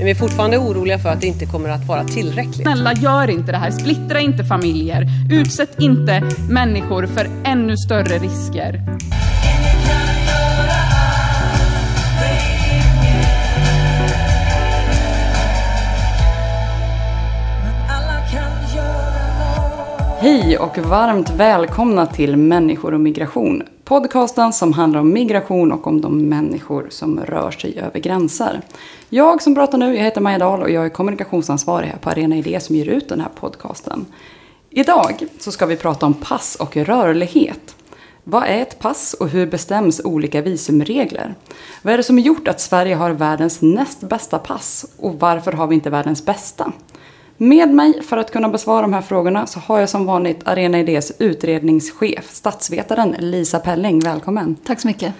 Men vi är fortfarande oroliga för att det inte kommer att vara tillräckligt. Snälla, gör inte det här. Splittra inte familjer. Utsätt inte människor för ännu större risker. Hej och varmt välkomna till Människor och migration. Podcasten som handlar om migration och om de människor som rör sig över gränser. Jag som pratar nu, jag heter Maja Dahl och jag är kommunikationsansvarig här på Arena Idé som ger ut den här podcasten. Idag så ska vi prata om pass och rörlighet. Vad är ett pass och hur bestäms olika visumregler? Vad är det som har gjort att Sverige har världens näst bästa pass och varför har vi inte världens bästa? Med mig för att kunna besvara de här frågorna så har jag som vanligt Arena Idés utredningschef, statsvetaren Lisa Pelling. Välkommen! Tack så mycket.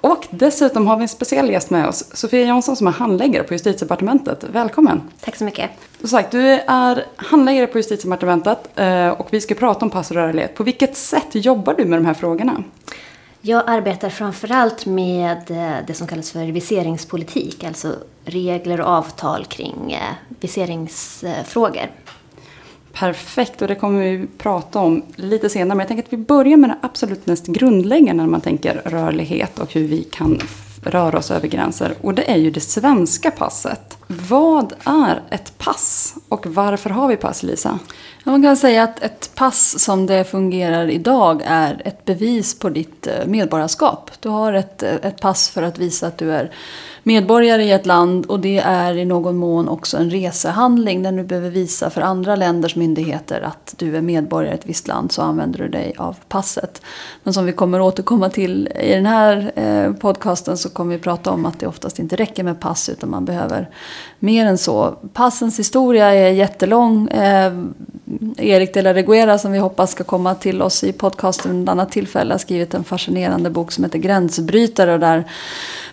Och dessutom har vi en speciell gäst med oss, Sofia Jansson som är handläggare på Justitiedepartementet. Välkommen! Tack så mycket. Som sagt, du är handläggare på Justitiedepartementet eh, och vi ska prata om pass och rörlighet. På vilket sätt jobbar du med de här frågorna? Jag arbetar framförallt med eh, det som kallas för viseringspolitik, alltså regler och avtal kring eh, viseringsfrågor. Perfekt, och det kommer vi prata om lite senare. Men jag tänker att vi börjar med det absolut mest grundläggande när man tänker rörlighet och hur vi kan röra oss över gränser. Och det är ju det svenska passet. Vad är ett pass och varför har vi pass, Lisa? Man kan säga att ett pass som det fungerar idag är ett bevis på ditt eh, medborgarskap. Du har ett, eh, ett pass för att visa att du är medborgare i ett land och det är i någon mån också en resehandling där du behöver visa för andra länders myndigheter att du är medborgare i ett visst land så använder du dig av passet. Men som vi kommer återkomma till i den här eh, podcasten så kommer vi prata om att det oftast inte räcker med pass utan man behöver mer än så. Passens historia är jättelång. Eh, Erik de la Reguera som vi hoppas ska komma till oss i podcasten vid ett annat tillfälle har skrivit en fascinerande bok som heter Gränsbrytare. Och där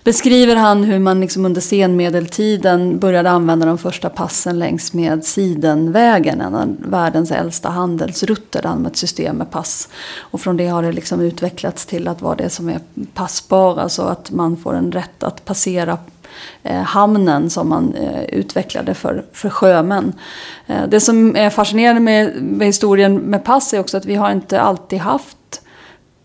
beskriver han hur man liksom under senmedeltiden började använda de första passen längs med Sidenvägen, en av världens äldsta handelsrutter, där med ett system med pass. Och från det har det liksom utvecklats till att vara det som är passbar, alltså att man får en rätt att passera Eh, hamnen som man eh, utvecklade för, för sjömän. Eh, det som är fascinerande med, med historien med pass är också att vi har inte alltid haft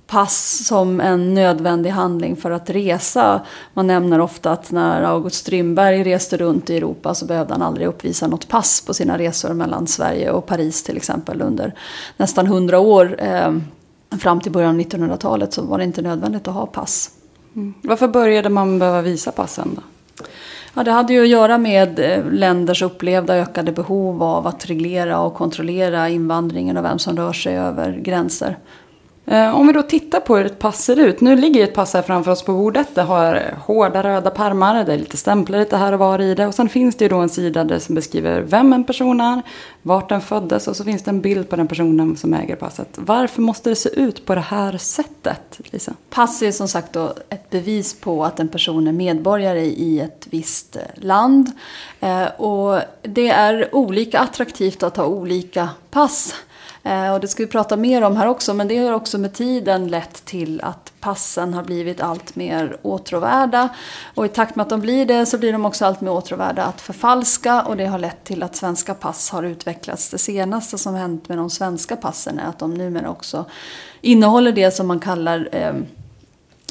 pass som en nödvändig handling för att resa. Man nämner ofta att när August Strindberg reste runt i Europa så behövde han aldrig uppvisa något pass på sina resor mellan Sverige och Paris till exempel under nästan hundra år. Eh, fram till början av 1900-talet så var det inte nödvändigt att ha pass. Mm. Varför började man behöva visa passen då? Ja, det hade ju att göra med eh, länders upplevda ökade behov av att reglera och kontrollera invandringen och vem som rör sig över gränser. Eh, om vi då tittar på hur ett pass ser ut. Nu ligger ett pass här framför oss på bordet. Det har hårda röda pärmar. Det är lite stämplar lite här och var i det. Och sen finns det ju då en sida där som beskriver vem en person är, vart den föddes och så finns det en bild på den personen som äger passet. Varför måste det se ut på det här sättet, Lisa? Pass är som sagt då ett bevis på att en person är medborgare i ett visst land. Eh, och det är olika attraktivt att ha olika pass. Eh, och det ska vi prata mer om här också, men det har också med tiden lett till att passen har blivit allt mer åtråvärda. Och i takt med att de blir det så blir de också allt mer åtråvärda att förfalska och det har lett till att svenska pass har utvecklats. Det senaste som hänt med de svenska passen är att de numera också innehåller det som man kallar eh,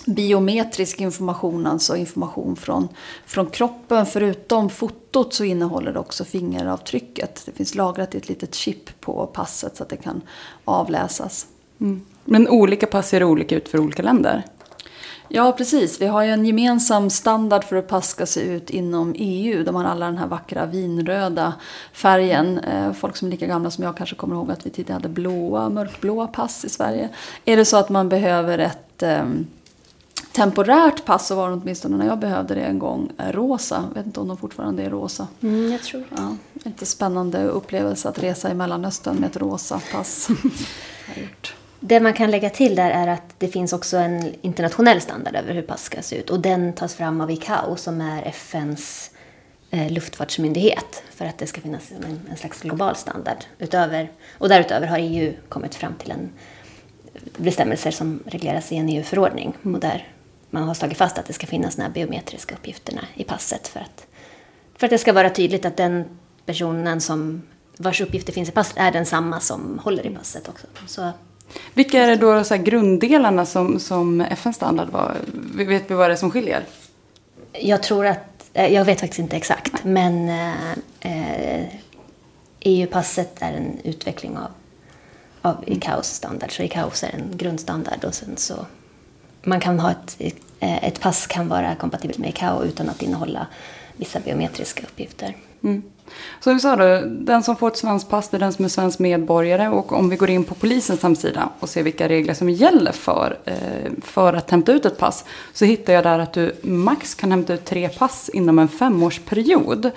biometrisk information, alltså information från, från kroppen. Förutom fotot så innehåller det också fingeravtrycket. Det finns lagrat i ett litet chip på passet så att det kan avläsas. Mm. Men olika pass ser olika ut för olika länder? Ja, precis. Vi har ju en gemensam standard för hur pass ska se ut inom EU. De har alla den här vackra vinröda färgen. Eh, folk som är lika gamla som jag kanske kommer ihåg att vi tidigare hade blåa, mörkblåa pass i Sverige. Är det så att man behöver ett ehm, temporärt pass så var de åtminstone när jag behövde det en gång eh, rosa. Jag vet inte om de fortfarande är rosa. Mm, jag tror Ja, inte spännande upplevelse att resa i Mellanöstern med ett rosa pass. Det man kan lägga till där är att det finns också en internationell standard över hur pass ska se ut. Och den tas fram av ICAO som är FNs eh, luftfartsmyndighet. För att det ska finnas en, en slags global standard. Utöver, och därutöver har EU kommit fram till en bestämmelser som regleras i en EU-förordning. Och där man har slagit fast att det ska finnas de här biometriska uppgifterna i passet. För att, för att det ska vara tydligt att den personen som vars uppgifter finns i passet är densamma som håller i passet också. Så Vilka är det då så grunddelarna som, som FN-standard var? Vet vi vad det är som skiljer? Jag tror att, eh, jag vet faktiskt inte exakt, men eh, eh, EU-passet är en utveckling av, av ICAOs standard. Så ICAOs är en grundstandard och sen så man kan ha ett, eh, ett pass kan vara kompatibelt med ICAO utan att innehålla vissa biometriska uppgifter. Mm. Så vi sa då, den som får ett svenskt pass är den som är svensk medborgare. Och om vi går in på polisens hemsida och ser vilka regler som gäller för, eh, för att hämta ut ett pass. Så hittar jag där att du max kan hämta ut tre pass inom en femårsperiod.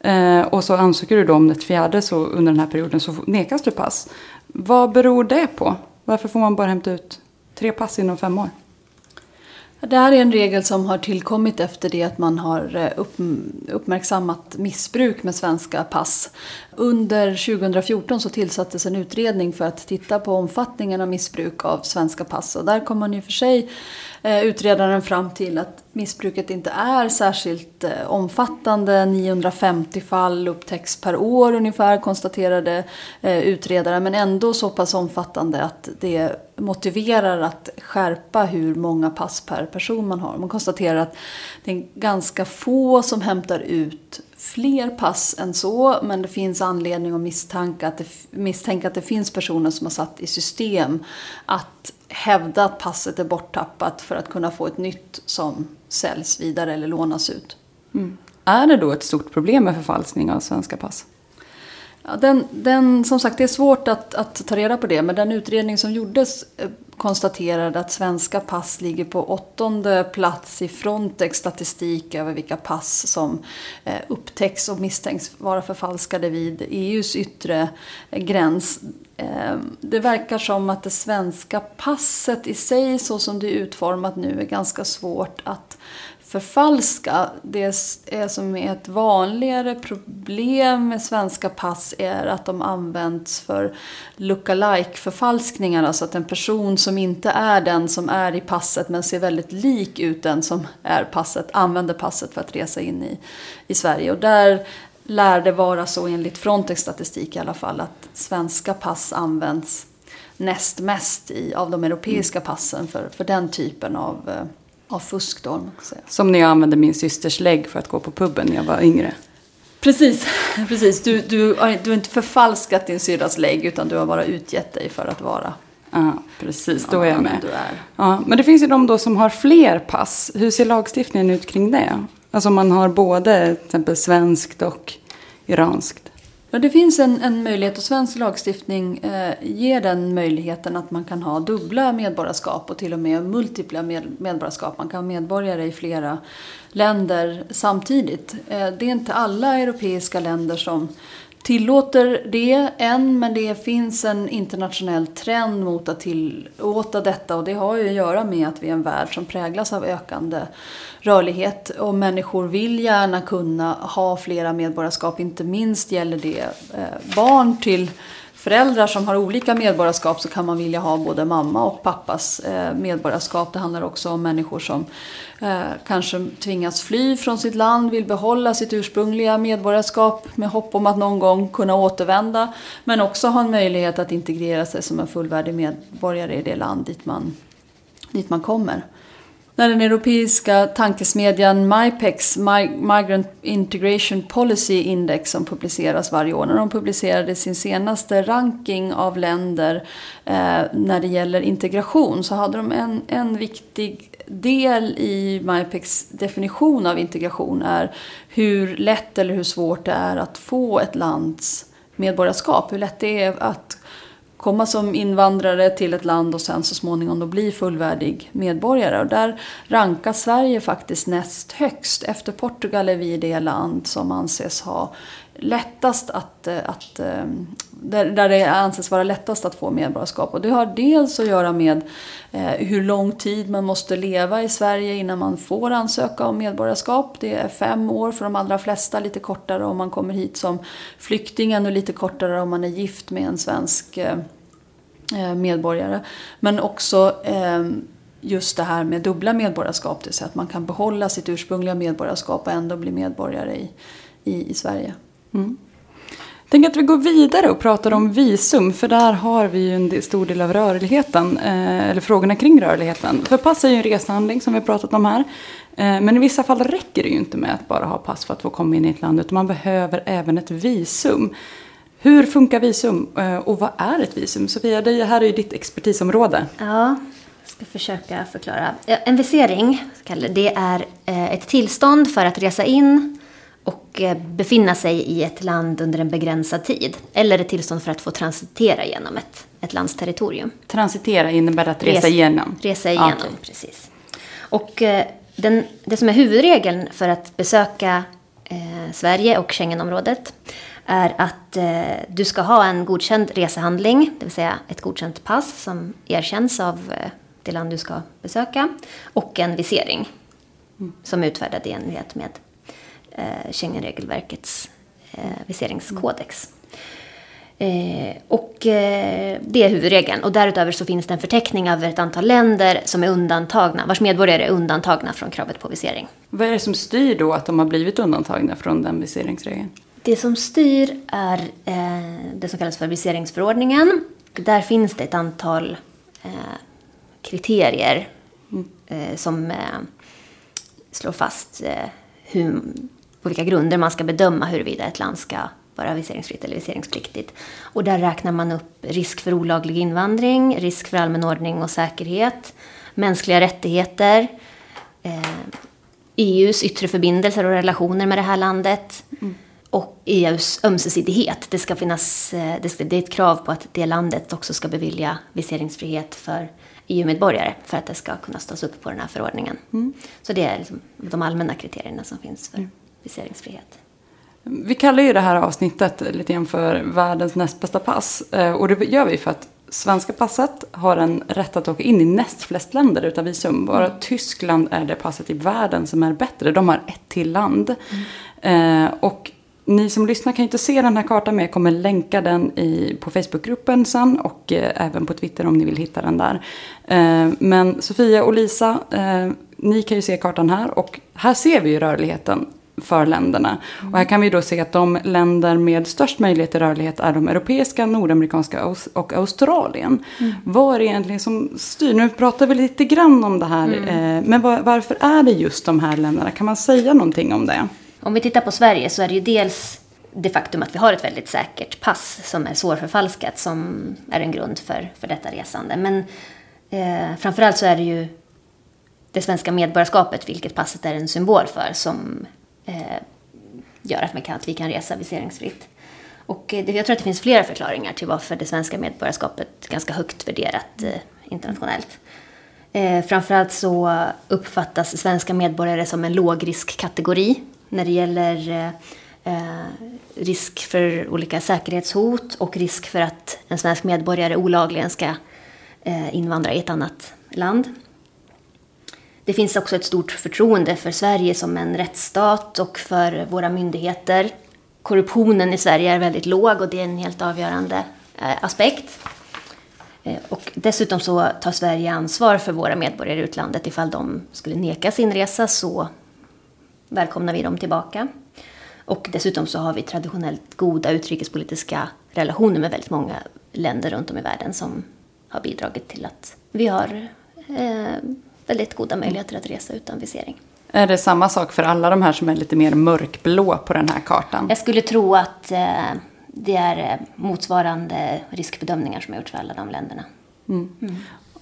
Eh, och så ansöker du då om ett fjärde så under den här perioden så nekas du pass. Vad beror det på? Varför får man bara hämta ut tre pass inom fem år? Det här är en regel som har tillkommit efter det att man har eh, uppmärksammat missbruk med svenska pass. Under 2014 så tillsattes en utredning för att titta på omfattningen av missbruk av svenska pass. Och där kom man ju för sig eh, utredaren fram till att missbruket inte är särskilt eh, omfattande. 950 fall upptäcks per år ungefär konstaterade eh, utredaren. Men ändå så pass omfattande att det motiverar att skärpa hur många pass per person man har. Man konstaterar att det är ganska få som hämtar ut fler pass än så, men det finns anledning att misstänka att det, misstänka att det finns personer som har satt i system att hävda att passet är borttappat för att kunna få ett nytt som säljs vidare eller lånas ut. Mm. Är det då ett stort problem med förfalskning av svenska pass? Ja, den, den, som sagt, det är svårt att, att ta reda på det, men den utredning som gjordes eh, konstaterade att svenska pass ligger på åttonde plats i Frontex statistik över vilka pass som eh, upptäcks och misstänks vara förfalskade vid EUs yttre eh, gräns. Eh, det verkar som att det svenska passet i sig, så som det är utformat nu, är ganska svårt att förfalska. Det är som är ett vanligare problem med svenska pass är att de används för look-alike förfalskningar. Alltså att en person som inte är den som är i passet men ser väldigt lik ut den som är passet använder passet för att resa in i, i Sverige. Och där lär det vara så enligt Frontex statistik i alla fall att svenska pass används näst mest i, av de europeiska passen för, för den typen av eh, av fusk då. Som när jag använde min systers lägg för att gå på puben när jag var yngre. Precis, precis. Du, du, du har inte förfalskat din syrras lägg utan du har bara utgett dig för att vara Ja, precis. Då är jag med. Ja, men det finns ju de då som har fler pass. Hur ser lagstiftningen ut kring det? Alltså om man har både till exempel svenskt och iranskt. Ja, det finns en, en möjlighet och svensk lagstiftning eh, ger den möjligheten att man kan ha dubbla medborgarskap och till och med multipla med, medborgarskap. Man kan vara medborgare i flera länder samtidigt. Eh, det är inte alla europeiska länder som tillåter det än, men det finns en internationell trend mot att tillåta detta och det har ju att göra med att vi är en värld som präglas av ökande rörlighet och människor vill gärna kunna ha flera medborgarskap. Inte minst gäller det eh, barn till föräldrar som har olika medborgarskap så kan man vilja ha både mamma och pappas eh, medborgarskap. Det handlar också om människor som eh, kanske tvingas fly från sitt land, vill behålla sitt ursprungliga medborgarskap med hopp om att någon gång kunna återvända. Men också ha en möjlighet att integrera sig som en fullvärdig medborgare i det land dit man, dit man kommer när den europeiska tankesmedjan MIPEX, Migrant Integration Policy Index, som publiceras varje år, när de publicerade sin senaste ranking av länder eh, när det gäller integration så hade de en, en viktig del i MIPEX definition av integration är hur lätt eller hur svårt det är att få ett lands medborgarskap. Hur lätt det är att komma som invandrare till ett land och sen så småningom då bli fullvärdig medborgare. Och där rankas Sverige faktiskt näst högst. Efter Portugal är vi det land som anses ha lättast att, eh, att ehm, där, där det anses vara lättast att få medborgarskap. Och det har dels att göra med eh, hur lång tid man måste leva i Sverige innan man får ansöka om medborgarskap. Det är fem år för de allra flesta, lite kortare om man kommer hit som flykting, och lite kortare om man är gift med en svensk eh, medborgare. Men också ehm, just det här med dubbla medborgarskap, det vill säga att man kan behålla sitt ursprungliga medborgarskap och ändå bli medborgare i, i, i Sverige. Mm. Tänk att vi går vidare och pratar om visum, för där har vi ju en stor del av rörligheten, eh, eller frågorna kring rörligheten. För pass är ju en resehandling som vi har pratat om här. Eh, men i vissa fall räcker det ju inte med att bara ha pass för att få komma in i ett land, utan man behöver även ett visum. Hur funkar visum eh, och vad är ett visum? Sofia, det här är ju ditt expertisområde. Ja, jag ska försöka förklara. En visering, det är ett tillstånd för att resa in och eh, befinna sig i ett land under en begränsad tid. Eller ett tillstånd för att få transitera genom ett, ett lands territorium. Transitera innebär att resa igenom? Resa igenom, okay. precis. Och eh, den, det som är huvudregeln för att besöka eh, Sverige och Schengenområdet är att eh, du ska ha en godkänd resehandling, det vill säga ett godkänt pass som erkänns av eh, det land du ska besöka, och en visering mm. som är utfärdad i enlighet med eh, Schengenregelverkets eh, viseringskodex. Eh, och eh, det är huvudregeln. Och därutöver så finns det en förteckning över ett antal länder som är undantagna, vars medborgare är undantagna från kravet på visering. Vad är det som styr då att de har blivit undantagna från den viseringsregeln? Det som styr är eh, det som kallas för viseringsförordningen. Där finns det ett antal eh, kriterier mm. Eh, som slår fast hur, på vilka grunder man ska bedöma huruvida ett land ska vara viseringsfritt eller viseringspliktigt. Och där räknar man upp risk för olaglig invandring, risk för allmän ordning och säkerhet, mänskliga rättigheter, eh, EUs yttre förbindelser och relationer med det här landet mm. och EUs ömsesidighet. Det, ska finnas, eh, det, ska, det är ett krav på att det landet också ska bevilja viseringsfrihet för EU-medborgare för att det ska kunna stås upp på den här förordningen. Mm. Så det är liksom de allmänna kriterierna som finns för mm viseringsfrihet. Vi kallar ju det här avsnittet lite grann för världens näst bästa pass. Eh, och det gör vi för att svenska passet har en rätt att åka in i näst flest länder utan visum. Bara mm. Tyskland är det passet i världen som är bättre. De har ett till land. Mm. Eh, och ni som lyssnar kan ju inte se den här kartan men jag kommer länka den i, på Facebookgruppen sen och eh, även på Twitter om ni vill hitta den där. Eh, men Sofia och Lisa, ni kan ju se kartan här och här ser vi ju rörligheten för länderna. Och här kan vi då se att de länder med störst möjlighet till rörlighet är de europeiska, nordamerikanska och Australien. Mm. Vad är det egentligen som styr? Nu pratar vi lite grann om det här, mm. Eh, men varför är det just de här länderna? Kan man säga någonting om det? Om vi tittar på Sverige så är det ju dels det faktum att vi har ett väldigt säkert pass som är svårförfalskat som är en grund för, för detta resande. Men eh, framförallt så är det ju det svenska medborgarskapet, vilket passet är en symbol för, som Eh, gör att, man kan, att vi kan resa viseringsfritt. Och eh, det, jag tror att det finns flera förklaringar till varför det svenska medborgarskapet är ganska högt värderat eh, internationellt. Eh, framförallt så uppfattas svenska medborgare som en lågriskkategori när det gäller eh, eh, risk för olika säkerhetshot och risk för att en svensk medborgare olagligen ska eh, invandra i ett annat land. Det finns också ett stort förtroende för Sverige som en rättsstat och för våra myndigheter. Korruptionen i Sverige är väldigt låg och det är en helt avgörande eh, aspekt. Eh, och dessutom så tar Sverige ansvar för våra medborgare i utlandet. Ifall de skulle nekas inresa så välkomnar vi dem tillbaka. Och dessutom så har vi traditionellt goda utrikespolitiska relationer med väldigt många länder runt om i världen som har bidragit till att vi har eh, väldigt goda möjligheter att resa utan visering. Är det samma sak för alla de här som är lite mer mörkblå på den här kartan? Jag skulle tro att eh, det är eh, motsvarande riskbedömningar som har gjorts för alla de länderna. Mm. Mm.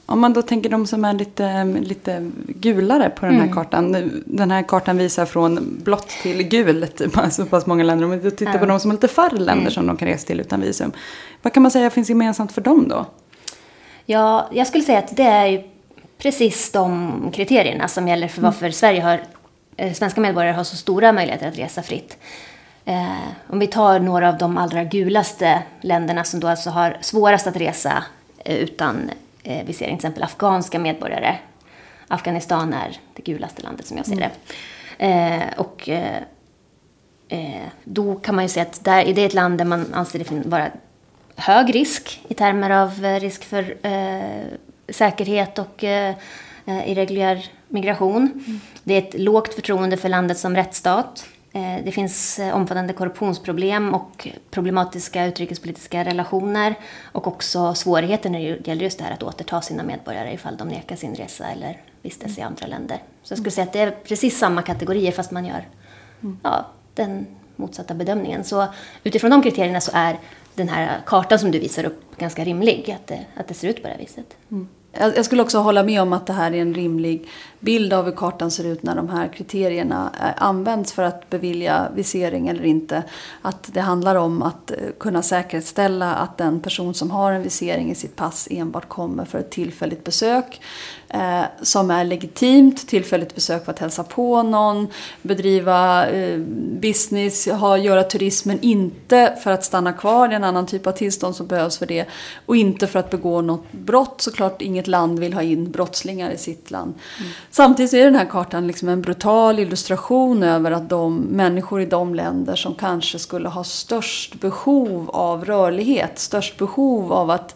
Om man då tänker de som är lite, lite gulare på den här Mm. kartan. Den här kartan visar från blått till gult så pass många länder. Om vi tittar på de som har lite färre länder Mm. som de kan resa till utan visum. Vad kan man säga finns gemensamt för dem då? Ja, jag skulle säga att det är precis de kriterierna som gäller för varför Sverige har, eh, svenska medborgare har så stora möjligheter att resa fritt. Eh, om vi tar några av de allra gulaste länderna som då alltså har svårast att resa eh, utan visering, till exempel afghanska medborgare. Afghanistan är det gulaste landet som jag ser det. Eh, och då kan man ju säga att där, det är ett land där man anser det vara hög risk i termer av risk för eh, säkerhet och eh, eh, irreguljär migration. Det är ett lågt förtroende för landet som rättsstat. Eh, det finns eh, omfattande korruptionsproblem och problematiska utrikespolitiska relationer och också svårigheter när det gäller just det här att återta sina medborgare ifall de nekar sin resa eller vistas i andra länder. Så jag skulle säga att det är precis samma kategorier fast man gör ja, den motsatta bedömningen. Så utifrån de kriterierna så är den här kartan som du visar upp ganska rimlig, att det, att det ser ut på det här viset. Jag jag skulle också hålla med om att det här är en rimlig bild av hur kartan ser ut när de här kriterierna eh, används för att bevilja visering eller inte. Att det handlar om att eh, kunna säkerställa att den person som har en visering i sitt pass enbart kommer för ett tillfälligt besök eh, som är legitimt, tillfälligt besök för att hälsa på någon, bedriva eh, business, ha, göra turismen, inte för att stanna kvar, det är en annan typ av tillstånd som behövs för det. Och inte för att begå något brott, såklart inget land vill ha in brottslingar i sitt land. Mm. Samtidigt är den här kartan liksom en brutal illustration över att de människor i de länder som kanske skulle ha störst behov av rörlighet, störst behov av att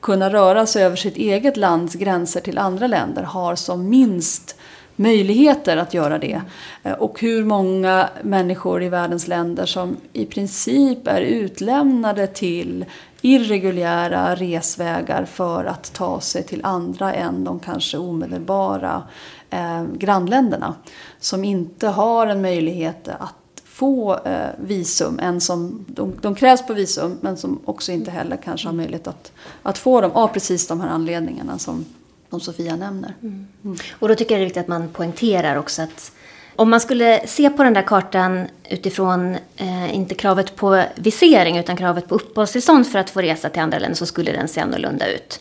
kunna röra sig över sitt eget lands gränser till andra länder har som minst möjligheter att göra det. Eh, och hur många människor i världens länder som i princip är utlämnade till irreguljära resvägar för att ta sig till andra än de kanske omedelbara eh, grannländerna. Som inte har en möjlighet att få eh, visum, än som, de, de krävs på visum men som också inte heller kanske har möjlighet att, att få dem av precis de här anledningarna som, som Sofia nämner. Mm. Och då tycker jag det är viktigt att man poängterar också att om man skulle se på den där kartan utifrån eh, inte kravet på visering utan kravet på uppehållstillstånd för att få resa till andra länder så skulle den se annorlunda ut.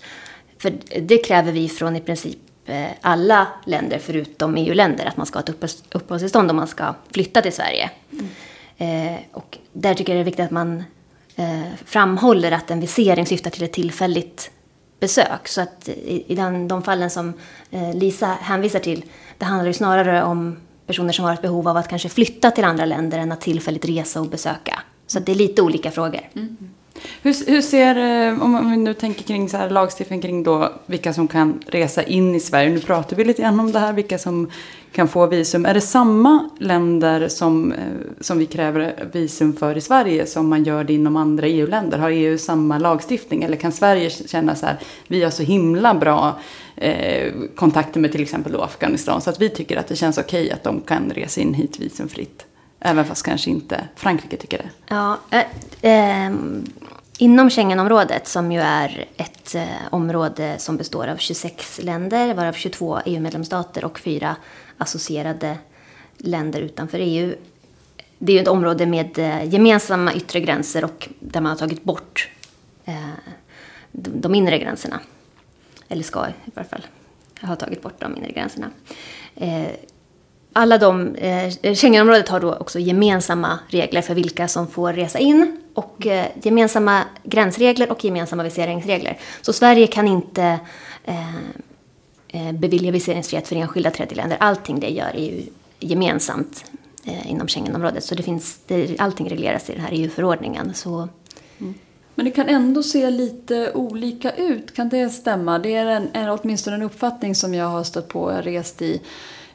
För det kräver vi från i princip eh, alla länder förutom EU-länder att man ska ha ett uppehålls- uppehållstillstånd om man ska flytta till Sverige. Eh, och där tycker jag det är viktigt att man eh, framhåller att en visering syftar till ett tillfälligt besök. Så att i, i den, de fallen som eh, Lisa hänvisar till, det handlar ju snarare om personer som har ett behov av att kanske flytta till andra länder än att tillfälligt resa och besöka. Så att det är lite olika frågor. Mm. Hur, hur ser, om om vi nu tänker kring så här lagstiftning kring då vilka som kan resa in i Sverige. Nu pratar vi lite grann om det här, vilka som kan få visum. Är det samma länder som, eh, som vi kräver visum för i Sverige som man gör det inom andra EU-länder? Har EU samma lagstiftning? Eller kan Sverige känna så här, vi har så himla bra eh, kontakter med till exempel då Afghanistan så att vi tycker att det känns okej att de kan resa in hit visumfritt? Även fast kanske inte Frankrike tycker det. Ja, äh, äh, inom Schengenområdet, som ju är ett äh, område som består av 26 länder, varav 22 EU-medlemsstater och fyra associerade länder utanför EU. Det är ju ett område med eh, gemensamma yttre gränser och där man har tagit bort eh, de, inre gränserna. Eller ska i varje fall ha tagit bort de inre gränserna. Eh, alla de, Schengenområdet har då också gemensamma regler för vilka som får resa in och gemensamma gränsregler och gemensamma viseringsregler. Så Sverige kan inte Eh, bevilja viseringsfrihet för enskilda tredjeländer. Allting det gör EU gemensamt eh, inom Schengenområdet. Så det finns, det, allting regleras i den här EU-förordningen. Så mm. Men det kan ändå se lite olika ut, kan det stämma? Det är en, är åtminstone en uppfattning som jag har stött på. och rest i,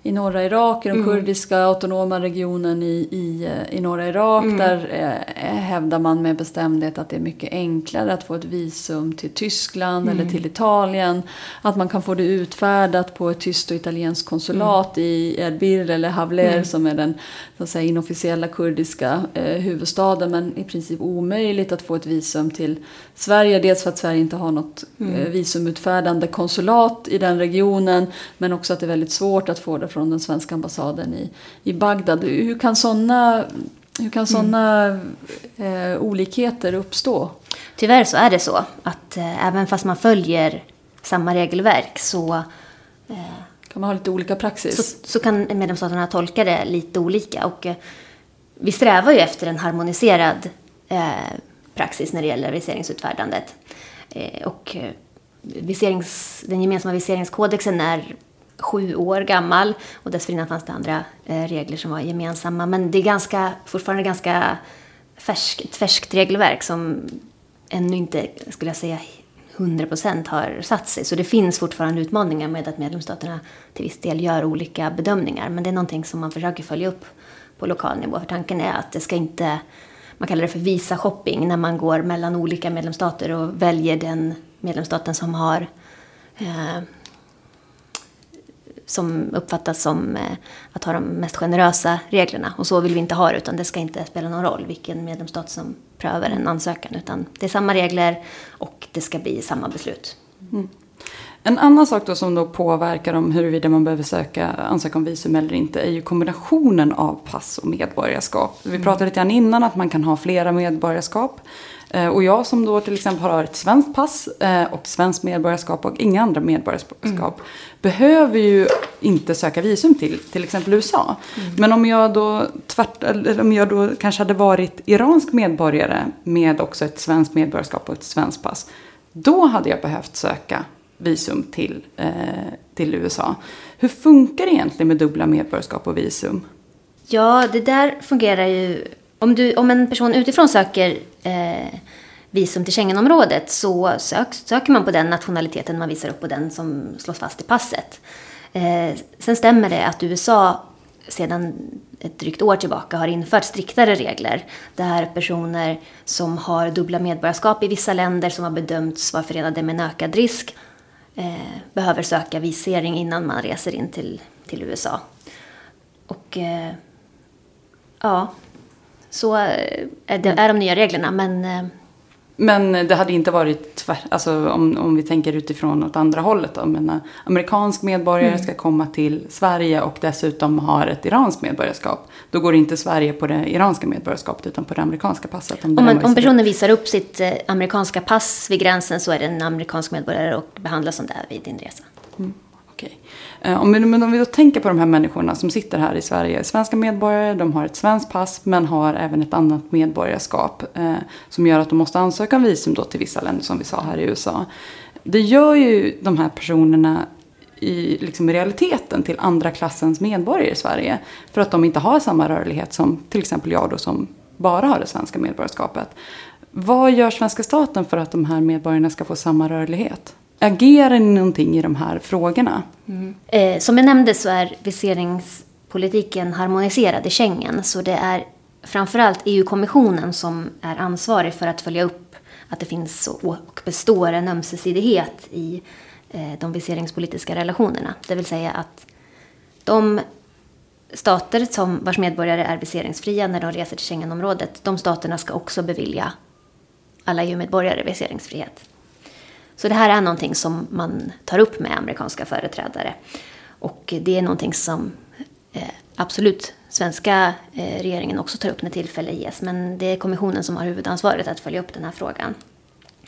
i norra Irak, i den kurdiska autonoma regionen i, i, i norra Irak. Där eh, hävdar man med bestämdhet att det är mycket enklare att få ett visum till Tyskland eller till Italien. Att man kan få det utfärdat på ett tyskt och italienskt konsulat i Erbil eller Havler som är den så att säga, inofficiella kurdiska eh, huvudstaden. Men i princip omöjligt att få ett visum till Sverige. Dels för att Sverige inte har något eh, visumutfärdande konsulat i den regionen. Men också att det är väldigt svårt att få det från den svenska ambassaden i, i Bagdad. Hur kan sådana hur kan såna, eh, olikheter uppstå? Tyvärr så är det så att eh, även fast man följer samma regelverk så, Kan man ha lite olika praxis? så, så kan medlemsstaterna tolka det lite olika. Och, eh, vi strävar ju efter en harmoniserad eh, praxis när det gäller viseringsutfärdandet. Eh, och eh, viserings, den gemensamma viseringskodexen är sju år gammal och dessförinnan fanns det andra eh, regler som var gemensamma. Men det är ganska, fortfarande ganska färsk, ett färskt regelverk som ännu inte, skulle jag säga, 100% har satt sig. Så det finns fortfarande utmaningar med att medlemsstaterna till viss del gör olika bedömningar. Men det är någonting som man försöker följa upp på lokal nivå. För tanken är att det ska inte, man kallar det för visa shopping, när man går mellan olika medlemsstater och väljer den medlemsstaten som har eh, som uppfattas som eh, att ha de mest generösa reglerna. Och så vill vi inte ha det, utan det ska inte spela någon roll vilken medlemsstat som prövar en ansökan. Utan det är samma regler och det ska bli samma beslut. Mm. En annan sak då som då påverkar om huruvida man behöver söka, ansöka om visum eller inte är ju kombinationen av pass och medborgarskap. Vi pratade lite grann innan att man kan ha flera medborgarskap. Eh, Och jag som då till exempel har ett svenskt pass eh, och svenskt medborgarskap och inga andra medborgarskap behöver ju inte söka visum till till exempel USA. Men om jag då tvärt, om jag då kanske hade varit iransk medborgare med också ett svenskt medborgarskap och ett svenskt pass. Då hade jag behövt söka visum till, eh, till USA. Hur funkar det egentligen med dubbla medborgarskap och visum? Ja, det där fungerar ju... Om, du, om en person utifrån söker eh, visum till Schengenområdet så sök, söker man på den nationaliteten man visar upp och den som slås fast i passet. Eh, sen stämmer det att USA sedan ett drygt år tillbaka har infört striktare regler där personer som har dubbla medborgarskap i vissa länder som har bedömts vara förenade med en ökad risk eh, behöver söka visering innan man reser in till, till USA. Och eh, ja, så eh, är, det, är de nya reglerna. Men eh, Men det hade inte varit tvär, alltså om, om vi tänker utifrån åt andra hållet. Då. Men, eh, amerikansk medborgare ska komma till Sverige och dessutom har ett iranskt medborgarskap. Då går inte Sverige på det iranska medborgarskapet utan på det amerikanska passet. om, där man, om personen visar upp sitt eh, amerikanska pass vid gränsen så är det en amerikansk medborgare och behandlas som det vid din resa. Okej. Okay. Om, vi- men om vi då tänker på de här människorna som sitter här i Sverige. Svenska medborgare, de har ett svenskt pass men har även ett annat medborgarskap. Eh, som gör att de måste ansöka om visum då till vissa länder som vi sa här i USA. Det gör ju de här personerna i, liksom i realiteten till andra klassens medborgare i Sverige. För att de inte har samma rörlighet som till exempel jag då som bara har det svenska medborgarskapet. Vad gör svenska staten för att de här medborgarna ska få samma rörlighet? Agerar ni någonting i de här frågorna? Mm. Eh, som jag nämnde så är viseringspolitiken harmoniserad i Schengen. Så det är framförallt EU-kommissionen som är ansvarig för att följa upp att det finns och och består en ömsesidighet i eh, de viseringspolitiska relationerna. Det vill säga att de stater som, vars medborgare är viseringsfria när de reser till Schengenområdet, de staterna ska också bevilja alla EU-medborgare viseringsfrihet. Så det här är någonting som man tar upp med amerikanska företrädare. Och det är någonting som eh, absolut svenska eh, regeringen också tar upp när tillfälle ges. Men det är kommissionen som har huvudansvaret att följa upp den här frågan.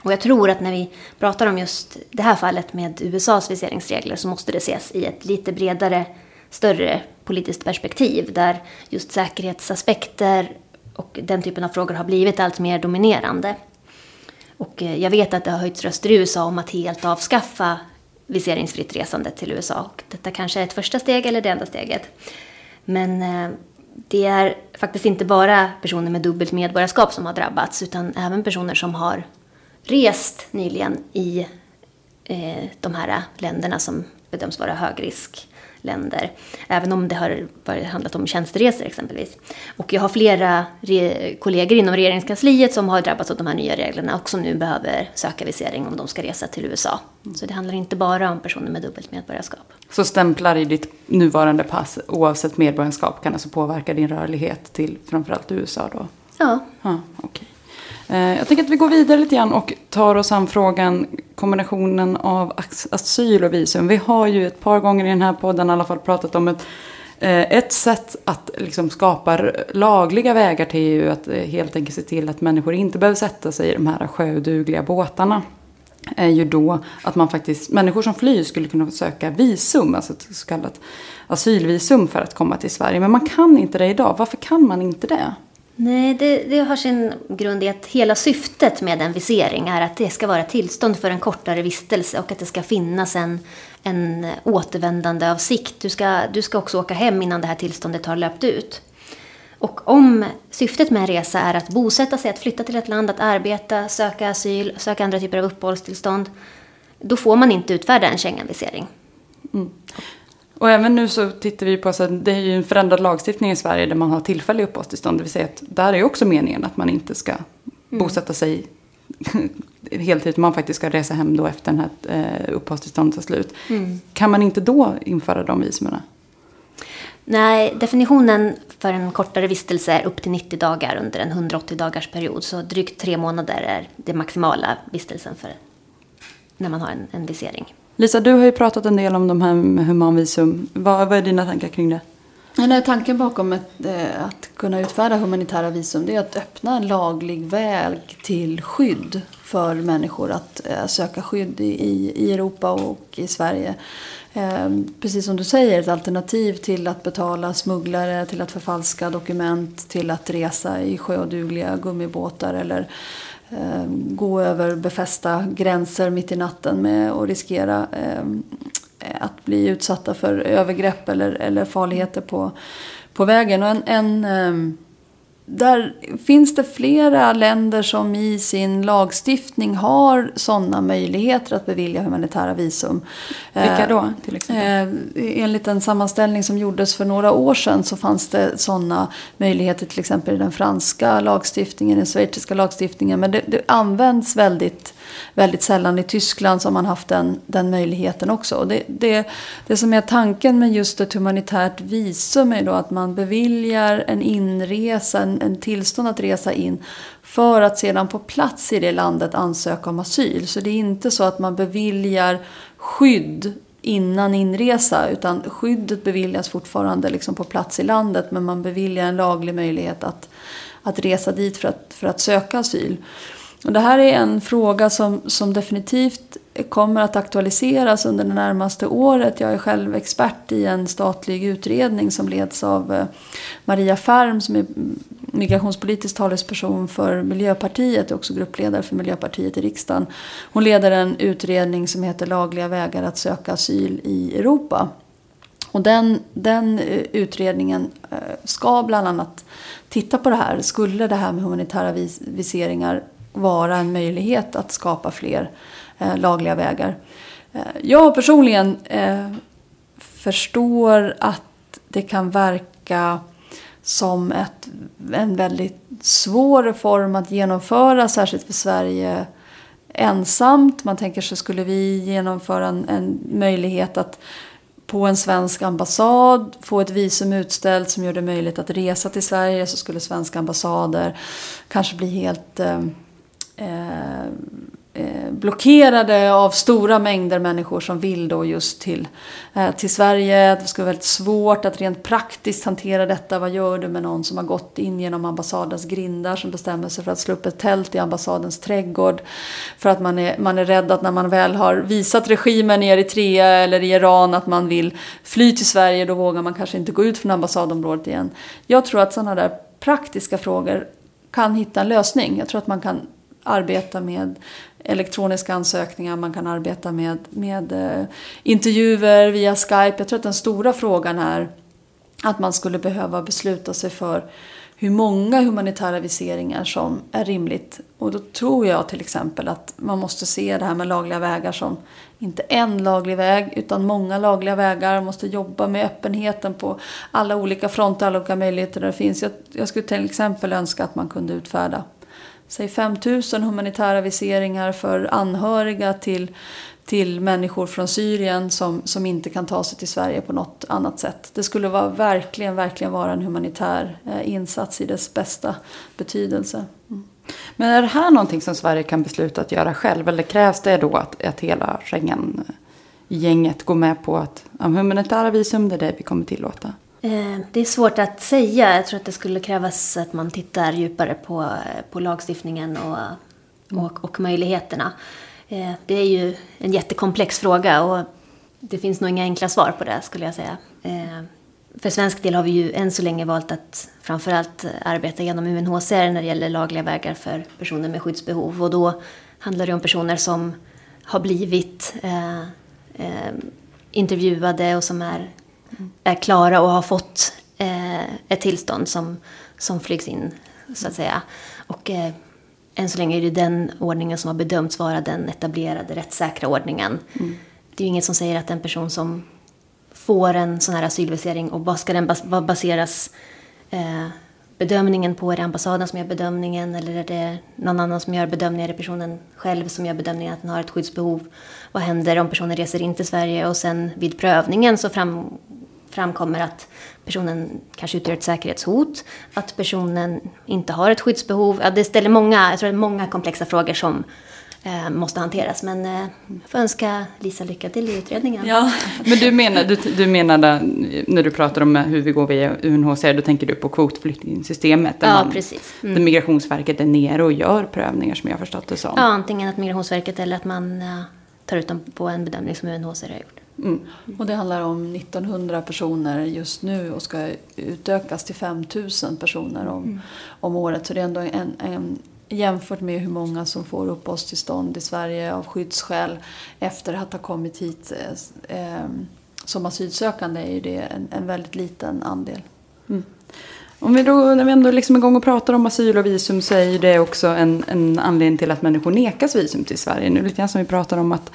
Och jag tror att när vi pratar om just det här fallet med USAs viseringsregler så måste det ses i ett lite bredare, större politiskt perspektiv där just säkerhetsaspekter och den typen av frågor har blivit allt mer dominerande. Och eh, jag vet att det har höjts röster i USA om att helt avskaffa viseringsfritt resande till USA. Och detta kanske är ett första steg eller det enda steget. Men eh, det är faktiskt inte bara personer med dubbelt medborgarskap som har drabbats utan även personer som har rest nyligen i eh, de här länderna som bedöms vara högrisk länder. Även om det har varit, handlat om tjänsteresor exempelvis. Och jag har flera re, kollegor inom regeringskansliet som har drabbats av de här nya reglerna och som nu behöver söka visering om de ska resa till USA. Så det handlar inte bara om personer med dubbelt medborgarskap. Så stämplar i ditt nuvarande pass oavsett medborgarskap kan alltså påverka din rörlighet till framförallt USA då? Ja. Ja, okej. Eh, jag tänker att vi går vidare lite grann och tar oss an frågan kombinationen av asyl och visum. Vi har ju ett par gånger i den här podden i alla fall pratat om ett, eh, ett sätt att liksom skapa lagliga vägar till EU. Att eh, helt enkelt se till att människor inte behöver sätta sig i de här sjödugliga båtarna. Är ju då att man faktiskt, människor som flyr skulle kunna söka visum, alltså ett så kallat asylvisum för att komma till Sverige. Men man kan inte det idag. Varför kan man inte det? Nej, det, det har sin grund i att hela syftet med en visering är att det ska vara tillstånd för en kortare vistelse och att det ska finnas en, en återvändande av sikt. Du ska, du ska också åka hem innan det här tillståndet har löpt ut. Och om syftet med en resa är att bosätta sig, att flytta till ett land, att arbeta, söka asyl, söka andra typer av uppehållstillstånd, då får man inte utfärda en Schengenvisering. Mm. Och även nu så tittar vi på, så att det är ju en förändrad lagstiftning i Sverige där man har tillfälliga uppehållstillstånd. Det vill säga att där är också meningen att man inte ska bosätta sig heltid. Man faktiskt ska resa hem då efter den här eh, uppehållstillståndet tar slut. Kan man inte då införa de visumerna? Nej, definitionen för en kortare vistelse är upp till 90 dagar under en 180 dagars period. Så drygt tre månader är det maximala vistelsen för när man har en, en visering. Lisa, du har ju pratat en del om de här med humanvisum. Vad, vad är dina tankar kring det? Den här tanken bakom ett, eh, att kunna utfärda humanitära visum det är att öppna en laglig väg till skydd för människor att eh, söka skydd i, i, i Europa och i Sverige. Ehm, precis som du säger, ett alternativ till att betala smugglare, till att förfalska dokument, till att resa i sjödugliga gummibåtar eller eh, gå över befästa gränser mitt i natten med och riskera eh, att bli utsatta för övergrepp eller, eller farligheter på, på vägen. Och en, en, eh, där finns det flera länder som i sin lagstiftning har sådana möjligheter att bevilja humanitära visum. Vilka Eh, då till exempel? Eh, enligt en sammanställning som gjordes för några år sedan så fanns det sådana möjligheter till exempel i den franska lagstiftningen, i den schweiziska lagstiftningen. Men det, det används väldigt, väldigt sällan. I Tyskland så har man haft den, den möjligheten också. Och det, det, det som är tanken med just ett humanitärt visum är då att man beviljar en inresa, en, en tillstånd att resa in för att sedan på plats i det landet ansöka om asyl. Så det är inte så att man beviljar skydd innan inresa utan skyddet beviljas fortfarande liksom på plats i landet men man beviljar en laglig möjlighet att, att resa dit för att, för att söka asyl. Och det här är en fråga som, som definitivt kommer att aktualiseras under det närmaste året. Jag är själv expert i en statlig utredning som leds av eh, Maria Färm som är migrationspolitisk talesperson för Miljöpartiet och också gruppledare för Miljöpartiet i riksdagen. Hon leder en utredning som heter Lagliga vägar att söka asyl i Europa. Och den, den eh, utredningen eh, ska bland annat titta på det här. Skulle det här med humanitära vis viseringar vara en möjlighet att skapa fler eh, lagliga vägar? Eh, jag personligen eh, förstår att det kan verka som ett, en väldigt svår reform att genomföra, särskilt för Sverige ensamt. Man tänker sig, skulle vi genomföra en, en möjlighet att på en svensk ambassad få ett visum utställt som gör det möjligt att resa till Sverige så skulle svenska ambassader kanske bli helt eh, eh, eh, blockerade av stora mängder människor som vill då just till, eh, till Sverige. Det skulle vara väldigt svårt att rent praktiskt hantera detta. Vad gör du med någon som har gått in genom ambassadens grindar som bestämmer sig för att slå upp ett tält i ambassadens trädgård. För att man är, man är rädd att när man väl har visat regimen i Eritrea eller i Iran att man vill fly till Sverige då vågar man kanske inte gå ut från ambassadområdet igen. Jag tror att sådana där praktiska frågor kan hitta en lösning. Jag tror att man kan arbeta med elektroniska ansökningar, man kan arbeta med, med eh, intervjuer via Skype. Jag tror att den stora frågan är att man skulle behöva besluta sig för hur många humanitära viseringar som är rimligt. Och då tror jag till exempel att man måste se det här med lagliga vägar som inte en laglig väg utan många lagliga vägar. Man måste jobba med öppenheten på alla olika fronter, alla olika möjligheter där det finns. Jag, jag skulle till exempel önska att man kunde utfärda säg 5000 humanitära viseringar för anhöriga till, till människor från Syrien som, som inte kan ta sig till Sverige på något annat sätt. Det skulle vara verkligen, verkligen vara en humanitär eh, insats i dess bästa betydelse. Mm. Men är det här någonting som Sverige kan besluta att göra själv? Eller krävs det då att, att hela Schengen-gänget går med på att humanitära visum det är det vi kommer tillåta? Eh, det är svårt att säga. Jag tror att det skulle krävas att man tittar djupare på, på lagstiftningen och, och, och möjligheterna. Eh, det är ju en jättekomplex fråga och det finns nog inga enkla svar på det skulle jag säga. Eh, för svensk del har vi ju än så länge valt att framförallt arbeta genom UNHCR när det gäller lagliga vägar för personer med skyddsbehov. Och då handlar det om personer som har blivit eh, eh, intervjuade och som är, är klara och har fått eh, ett tillstånd som, som flygs in, så att säga. Och eh, än så länge är det den ordningen som har bedömts vara den etablerade rättssäkra ordningen. Mm. Det är ju inget som säger att en person som får en sån här asylvisering och vad ska den baseras eh, bedömningen på? Är det ambassaden som gör bedömningen eller är det någon annan som gör bedömningen? Är det personen själv som gör bedömningen att den har ett skyddsbehov? Vad händer om personen reser in till Sverige och sen vid prövningen så fram, framkommer att personen kanske utgör ett säkerhetshot, att personen inte har ett skyddsbehov. Ja, det ställer många, jag tror det är många komplexa frågor som eh, måste hanteras. Men eh, jag får önska Lisa lycka till i utredningen. Ja. Men du menar, du, du menade när du pratar om hur vi går via UNHCR, då tänker du på kvotflyktingsystemet? Ja, man, precis. Mm. Där Migrationsverket är nere och gör prövningar som jag har förstått det som. Ja, antingen att Migrationsverket eller att man uh, tar ut dem på en bedömning som UNHCR har gjort. Mm. Och det handlar om 1900 personer just nu och ska utökas till 5000 personer om, mm. om året. Så det är ändå en, en jämfört med hur många som får uppehållstillstånd i Sverige av skyddsskäl efter att ha kommit hit eh, eh som asylsökande är ju det en, en väldigt liten andel. Mm. Om vi då, när vi ändå liksom är igång och pratar om asyl och visum så är ju det också en, en anledning till att människor nekas visum till Sverige. Nu lite grann som vi pratar om att,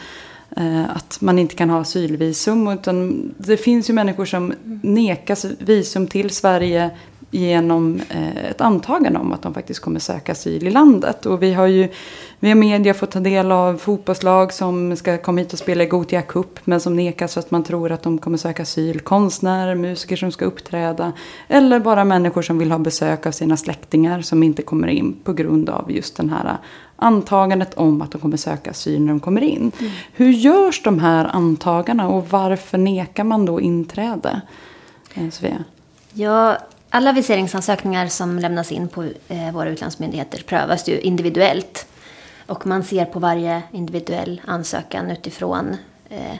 Eh, att man inte kan ha asylvisum. Utan det finns ju människor som nekas visum till Sverige genom eh, ett antagande om att de faktiskt kommer söka asyl i landet. Och vi har ju via media fått ta del av fotbollslag som ska komma hit och spela i Gothia Cup men som nekas för att man tror att de kommer söka asyl. Konstnärer, musiker som ska uppträda eller bara människor som vill ha besök av sina släktingar som inte kommer in på grund av just den här antagandet om att de kommer söka asyl när de kommer in. Mm. Hur görs de här antagandena och varför nekar man då inträde? Eh, Sofia? Ja, alla viseringsansökningar som lämnas in på eh, våra utlandsmyndigheter prövas ju individuellt. Och man ser på varje individuell ansökan utifrån eh,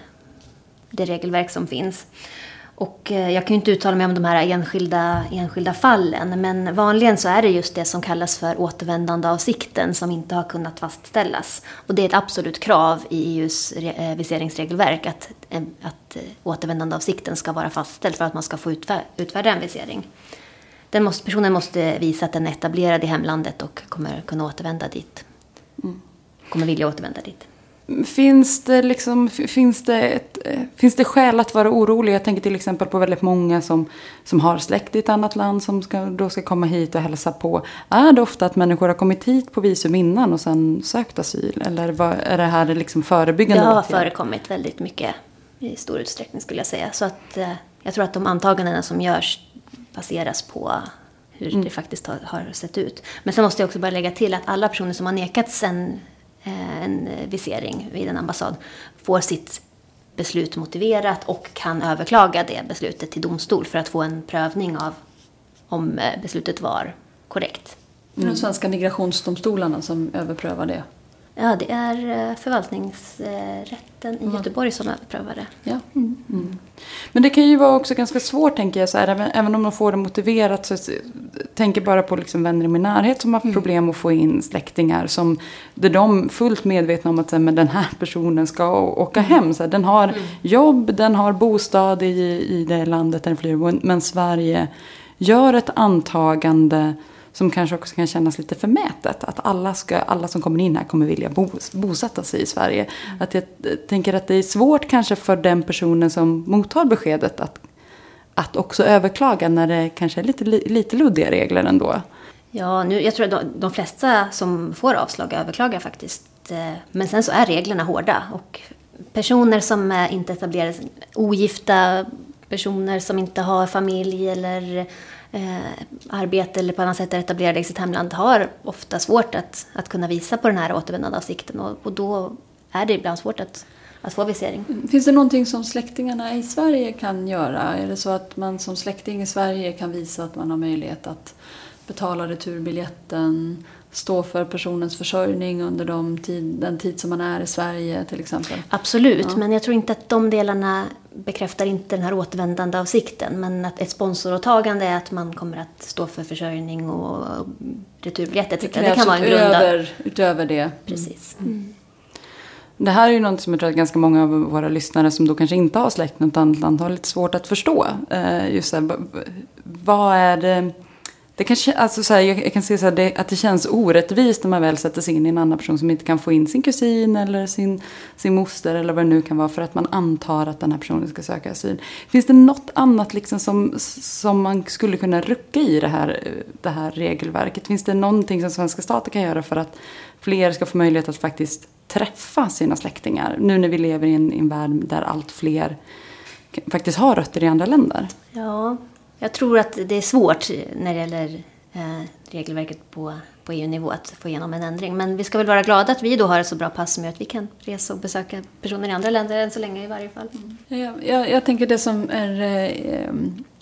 det regelverk som finns. Och eh, jag kan ju inte uttala mig om de här enskilda, enskilda fallen men vanligen så är det just det som kallas för återvändande av sikten som inte har kunnat fastställas. Och det är ett absolut krav i EUs eh, viseringsregelverk att, eh, att återvändande av sikten ska vara fastställt för att man ska få utfärda en visering den måste, personen måste visa att den är etablerad i hemlandet och kommer kunna återvända dit. Mm. Kommer vilja återvända dit. Finns det, liksom, finns, det ett, eh, finns det skäl att vara orolig? Jag tänker till exempel på väldigt många som, som har släkt i ett annat land som ska, då ska komma hit och hälsa på. Är det ofta att människor har kommit hit på visum innan och sen sökt asyl? Eller vad, är det här liksom förebyggande? Det har förekommit väldigt mycket i stor utsträckning skulle jag säga. Så att, eh, jag tror att de antagandena som görs baseras på hur mm. det faktiskt har, har, sett ut. Men sen måste jag också bara lägga till att alla personer som har nekats en, eh, en visering vid en ambassad får sitt beslut motiverat och kan överklaga det beslutet till domstol för att få en prövning av om eh, beslutet var korrekt. Mm. De svenska migrationsdomstolarna som överprövar det? Ja, det är eh, förvaltningsrätten i Göteborg som överprövar det. Ja. Mm. Mm. Men det kan ju vara också ganska svårt, tänker jag, så här, även, även om de får det motiverat. Så tänker bara på liksom vänner i min närhet som har haft mm. problem att få in släktingar. Som, där de fullt medvetna om att så här, men den här personen ska åka mm. hem. Så här, den har mm. jobb, den har bostad i, i det landet den flyr. Men Sverige gör ett antagande som kanske också kan kännas lite förmätet. Att alla, ska, alla som kommer in här kommer vilja bo, bosätta sig i Sverige. Mm. Att jag tänker att det är svårt kanske för den personen som mottar beskedet att, att också överklaga när det kanske är lite, lite luddiga regler ändå. Ja, nu, jag tror att de, de flesta som får avslag överklagar faktiskt. Eh, men sen så är reglerna hårda och personer som är inte etablerade, ogifta personer som inte har familj eller Eh, arbete eller på annat sätt är etablerade i sitt hemland har ofta svårt att, att kunna visa på den här återvändandeavsikten och, och då är det ibland svårt att, att få visering. Mm. Finns det någonting som släktingarna i Sverige kan göra? Är det så att man som släkting i Sverige kan visa att man har möjlighet att betala returbiljetten, stå för personens försörjning under de tid, den tid som man är i Sverige till exempel? Absolut, ja. men jag tror inte att de delarna bekräftar inte den här återvändande avsikten. Men att ett sponsoråtagande är att man kommer att stå för försörjning och returbiljetter. Det, det kan vara en utöver, utöver det. Precis. Mm. Mm. Det här är ju något som jag tror att ganska många av våra lyssnare som då kanske inte har släkt något annat land har lite svårt att förstå. Eh, just här, vad är det det kan, alltså så här, jag, kan se så här, det, att det känns orättvist när man väl sätter sig in i en annan person som inte kan få in sin kusin eller sin, sin moster eller vad det nu kan vara för att man antar att den här personen ska söka asyl. Finns det något annat liksom som, som man skulle kunna rucka i det här, det här regelverket? Finns det någonting som svenska staten kan göra för att fler ska få möjlighet att faktiskt träffa sina släktingar? Nu när vi lever i en, i en värld där allt fler faktiskt har rötter i andra länder. Ja, jag tror att det är svårt när det gäller eh, regelverket på, på EU-nivå att få igenom en ändring. Men vi ska väl vara glada att vi då har ett så bra pass som gör att vi kan resa och besöka personer i andra länder än så länge i varje fall. Mm. Jag, jag, jag, tänker det som är eh,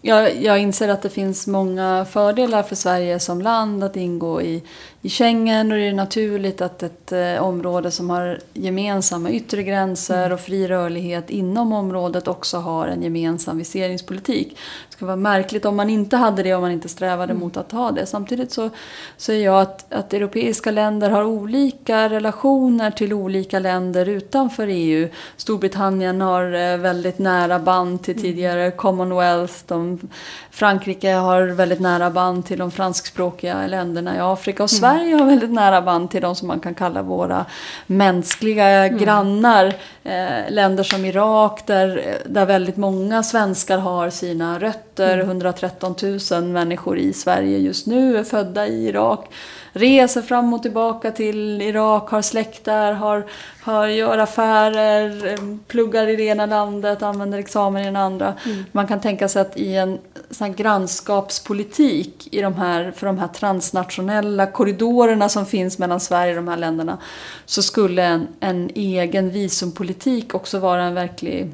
jag, jag inser att det finns många fördelar för Sverige som land att ingå i, i Schengen och det är naturligt att ett eh, område som har gemensamma yttre gränser mm. och fri rörlighet inom området också har en gemensam viseringspolitik. Det skulle vara märkligt om man inte hade det om man inte strävade mm. mot att ha det. Samtidigt så säger jag att, att europeiska länder har olika relationer till olika länder utanför EU. Storbritannien har eh, väldigt nära band till mm. tidigare Commonwealth. De Frankrike har väldigt nära band till de franskspråkiga länderna i Afrika. Och mm. Sverige har väldigt nära band till de som man kan kalla våra mänskliga mm. grannar. Eh, länder som Irak där, där väldigt många svenskar har sina rötter. Mm. 113 000 människor i Sverige just nu är födda i Irak reser fram och tillbaka till Irak, har släkt där, har, har, gör affärer, pluggar i det ena landet, använder examen i det andra. Mm. Man kan tänka sig att i en sån grannskapspolitik i de här, för de här transnationella korridorerna som finns mellan Sverige och de här länderna så skulle en, en egen visumpolitik också vara en verklig,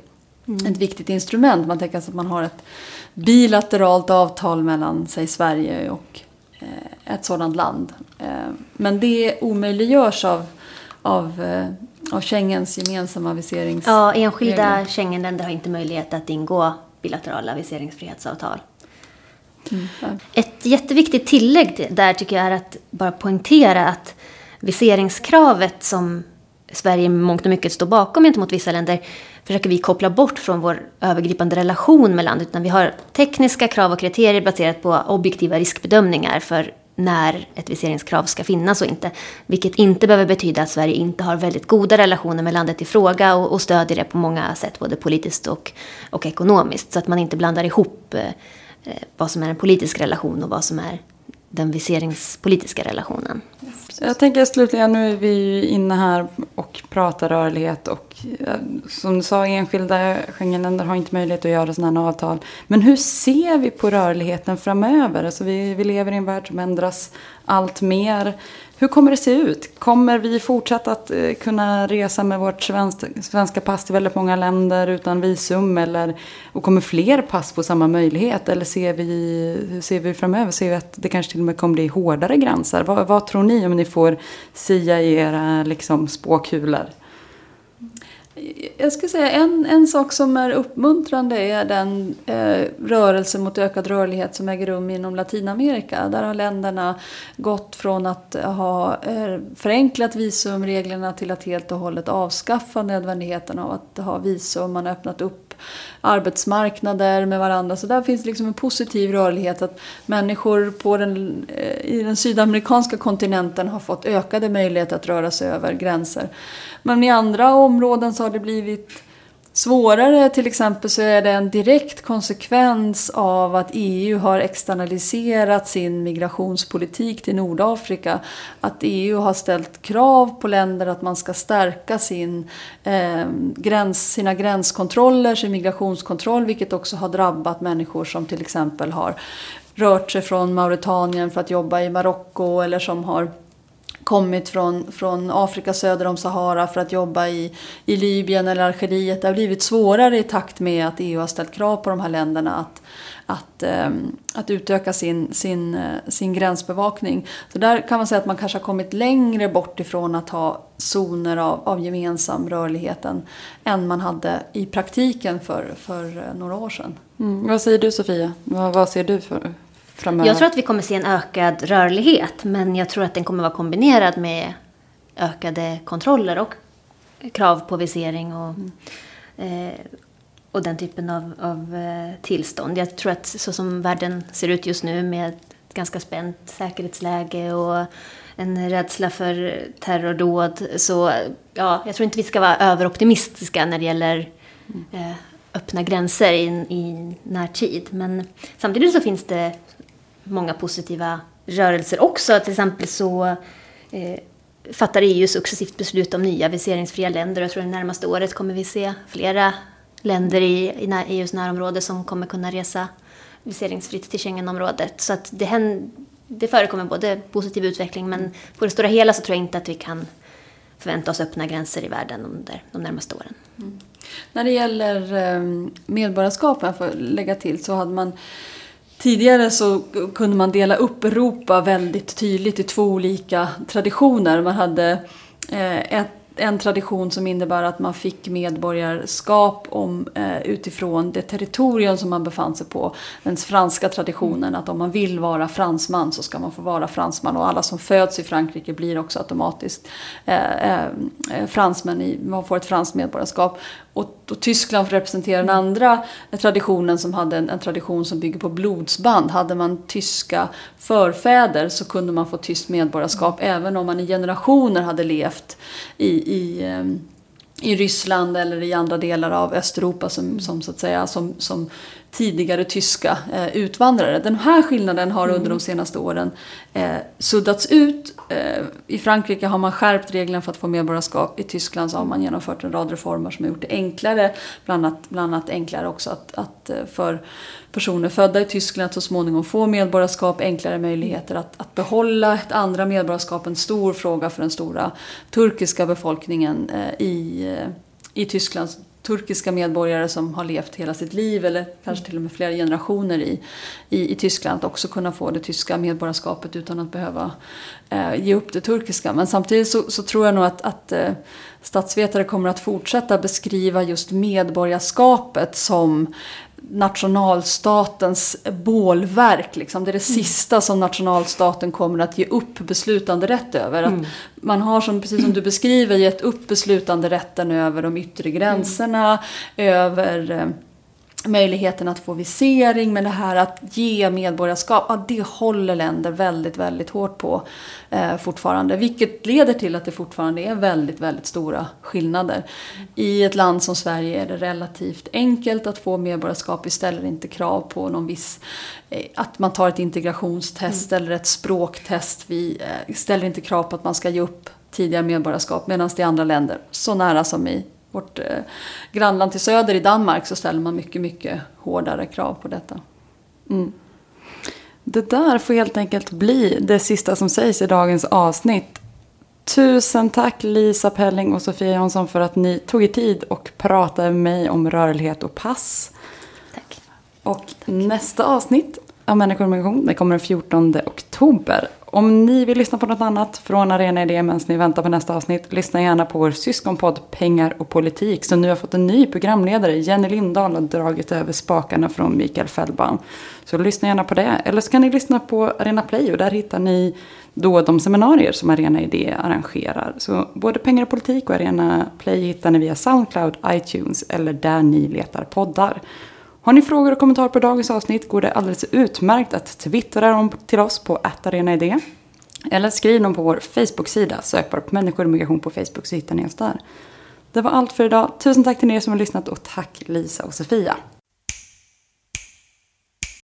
mm. ett viktigt instrument. Man tänker sig att man har ett bilateralt avtal mellan sig Sverige och Eh, ett sådant land. Eh, men det omöjliggörs av, av, eh, av Schengens gemensamma viserings... Ja, enskilda Schengenländer har inte möjlighet att ingå bilaterala viseringsfrihetsavtal. Mm. Ett jätteviktigt tillägg där tycker jag är att bara poängtera att viseringskravet som Sverige mångt och mycket står bakom gentemot vissa länder försöker vi koppla bort från vår övergripande relation med landet. Utan vi har tekniska krav och kriterier baserat på objektiva riskbedömningar för när ett viseringskrav ska finnas och inte. Vilket inte behöver betyda att Sverige inte har väldigt goda relationer med landet i fråga och, och stödjer det på många sätt, både politiskt och, och ekonomiskt. Så att man inte blandar ihop eh, vad som är en politisk relation och vad som är den viseringspolitiska relationen. Jag tänker slutligen, nu är vi ju inne här och pratar rörlighet och eh, som du sa, enskilda Schengenländer har inte möjlighet att göra sådana här avtal. Men hur ser vi på rörligheten framöver? Alltså vi, vi lever i en värld som ändras allt mer. Hur kommer det se ut? Kommer vi fortsätta att eh, kunna resa med vårt svenska pass till väldigt många länder utan visum? Eller, och kommer fler pass få samma möjlighet? Eller ser vi, hur ser vi framöver? Ser vi att det kanske till och med kommer bli hårdare gränser? Vad, vad tror ni om ni får sia i era liksom, spåkulor? Jag skulle säga en, en sak som är uppmuntrande är den eh, rörelse mot ökad rörlighet som äger rum inom Latinamerika. Där har länderna gått från att ha eh, förenklat visumreglerna till att helt och hållet avskaffa nödvändigheten av att ha visum. Man har öppnat upp arbetsmarknader med varandra. Så där finns liksom en positiv rörlighet att människor på den, eh, i den sydamerikanska kontinenten har fått ökade möjligheter att röra sig över gränser. Men i andra områden så har det blivit svårare. Till exempel så är det en direkt konsekvens av att EU har externaliserat sin migrationspolitik till Nordafrika. Att EU har ställt krav på länder att man ska stärka sin, eh, gräns, sina gränskontroller, sin migrationskontroll, vilket också har drabbat människor som till exempel har rört sig från Mauretanien för att jobba i Marocko eller som har kommit från, från Afrika söder om Sahara för att jobba i, i Libyen eller Algeriet. Det har blivit svårare i takt med att EU har ställt krav på de här länderna att, att, ehm, att utöka sin, sin, eh, sin gränsbevakning. Så där kan man säga att man kanske har kommit längre bort ifrån att ha zoner av, av gemensam rörlighet än, än man hade i praktiken för, för eh, några år sedan. Mm. Vad säger du Sofia? Vad, vad ser du för, framöver? Jag tror att vi kommer se en ökad rörlighet, men jag tror att den kommer vara kombinerad med ökade kontroller och krav på visering och, mm. eh, och den typen av, av eh, tillstånd. Jag tror att så som världen ser ut just nu med ett ganska spänt säkerhetsläge och en rädsla för terrordåd. Så ja, jag tror inte vi ska vara överoptimistiska när det gäller mm. eh, öppna gränser i, i närtid. Men samtidigt så finns det många positiva rörelser också. Till exempel så eh, fattar EU successivt beslut om nya viseringsfria länder. Jag tror det närmaste året kommer vi se flera länder i, i EUs närområde som kommer kunna resa viseringsfritt till Schengenområdet. Så att det, händer, det förekommer både positiv utveckling men på det stora hela så tror jag inte att vi kan förvänta oss öppna gränser i världen under de närmaste åren. Mm. När det gäller ehm, medborgarskap, jag får lägga till, så hade man Tidigare så kunde man dela upp Europa väldigt tydligt i två olika traditioner. Man hade eh, ett en tradition som innebar att man fick medborgarskap om, eh, utifrån det territorium som man befann sig på. Den franska traditionen att om man vill vara fransman så ska man få vara fransman och alla som föds i Frankrike blir också automatiskt eh, eh, fransmän, i, man får ett franskt medborgarskap. Och, och Tyskland representerar den andra traditionen som hade en, en, tradition som bygger på blodsband. Hade man tyska förfäder så kunde man få tyskt medborgarskap mm. även om man i generationer hade levt i, i, ehm, i Ryssland eller i andra delar av Östeuropa som, som, så att säga, som, som tidigare tyska eh, utvandrare. Den här skillnaden har under de mm. senaste åren eh, suddats ut. Eh, I Frankrike har man skärpt reglerna för att få medborgarskap. I Tyskland så har man genomfört en rad reformer som har gjort det enklare. Bland annat, bland annat enklare också att, att för personer födda i Tyskland att så småningom få medborgarskap, enklare möjligheter att, att behålla ett andra medborgarskap. En stor fråga för den stora turkiska befolkningen i, i Tyskland turkiska medborgare som har levt hela sitt liv eller kanske till och med flera generationer i, i, i Tyskland att också kunna få det tyska medborgarskapet utan att behöva eh, ge upp det turkiska. Men samtidigt så, så tror jag nog att, att eh, statsvetare kommer att fortsätta beskriva just medborgarskapet som nationalstatens bålverk. Liksom. Det är det mm. sista som nationalstaten kommer att ge upp beslutande rätt över. Mm. Att man har, som, precis som du beskriver, gett upp beslutande rätten över de yttre gränserna, mm. över eh, möjligheten att få visering, men det här att ge medborgarskap, ja, det håller länder väldigt, väldigt hårt på eh, fortfarande. Vilket leder till att det fortfarande är väldigt, väldigt stora skillnader. I ett land som Sverige är det relativt enkelt att få medborgarskap. Vi ställer inte krav på någon viss, eh, att man tar ett integrationstest mm. eller ett språktest. Vi eh, ställer inte krav på att man ska ge upp tidigare medborgarskap, medan det i andra länder, så nära som i vårt eh, grannland till söder i Danmark så ställer man mycket, mycket hårdare krav på detta. Mm. Det där får helt enkelt bli det sista som sägs i dagens avsnitt. Tusen tack Lisa Pelling och Sofia Jansson för att ni tog er tid och pratade med mig om rörlighet och pass. Tack. Och tack. nästa avsnitt av Människor och migration. Det kommer den 14 oktober. Om ni vill lyssna på något annat från Arena Idé medan ni väntar på nästa avsnitt, lyssna gärna på vår syskonpodd Pengar och politik som nu har fått en ny programledare. Jenny Lindahl har dragit över spakarna från Mikael Fällbaum. Så lyssna gärna på det. Eller så kan ni lyssna på Arena Play och där hittar ni då de seminarier som Arena Idé arrangerar. Så både Pengar och politik och Arena Play hittar ni via Soundcloud, iTunes eller där ni letar poddar. Har ni frågor och kommentarer på dagens avsnitt går det alldeles utmärkt att twittra dem till oss på attarenaidé. Eller skriv dem på vår Facebook-sida. Sök bara på människor och migration på Facebook så hittar ni oss där. Det var allt för idag. Tusen tack till er som har lyssnat och tack Lisa och Sofia.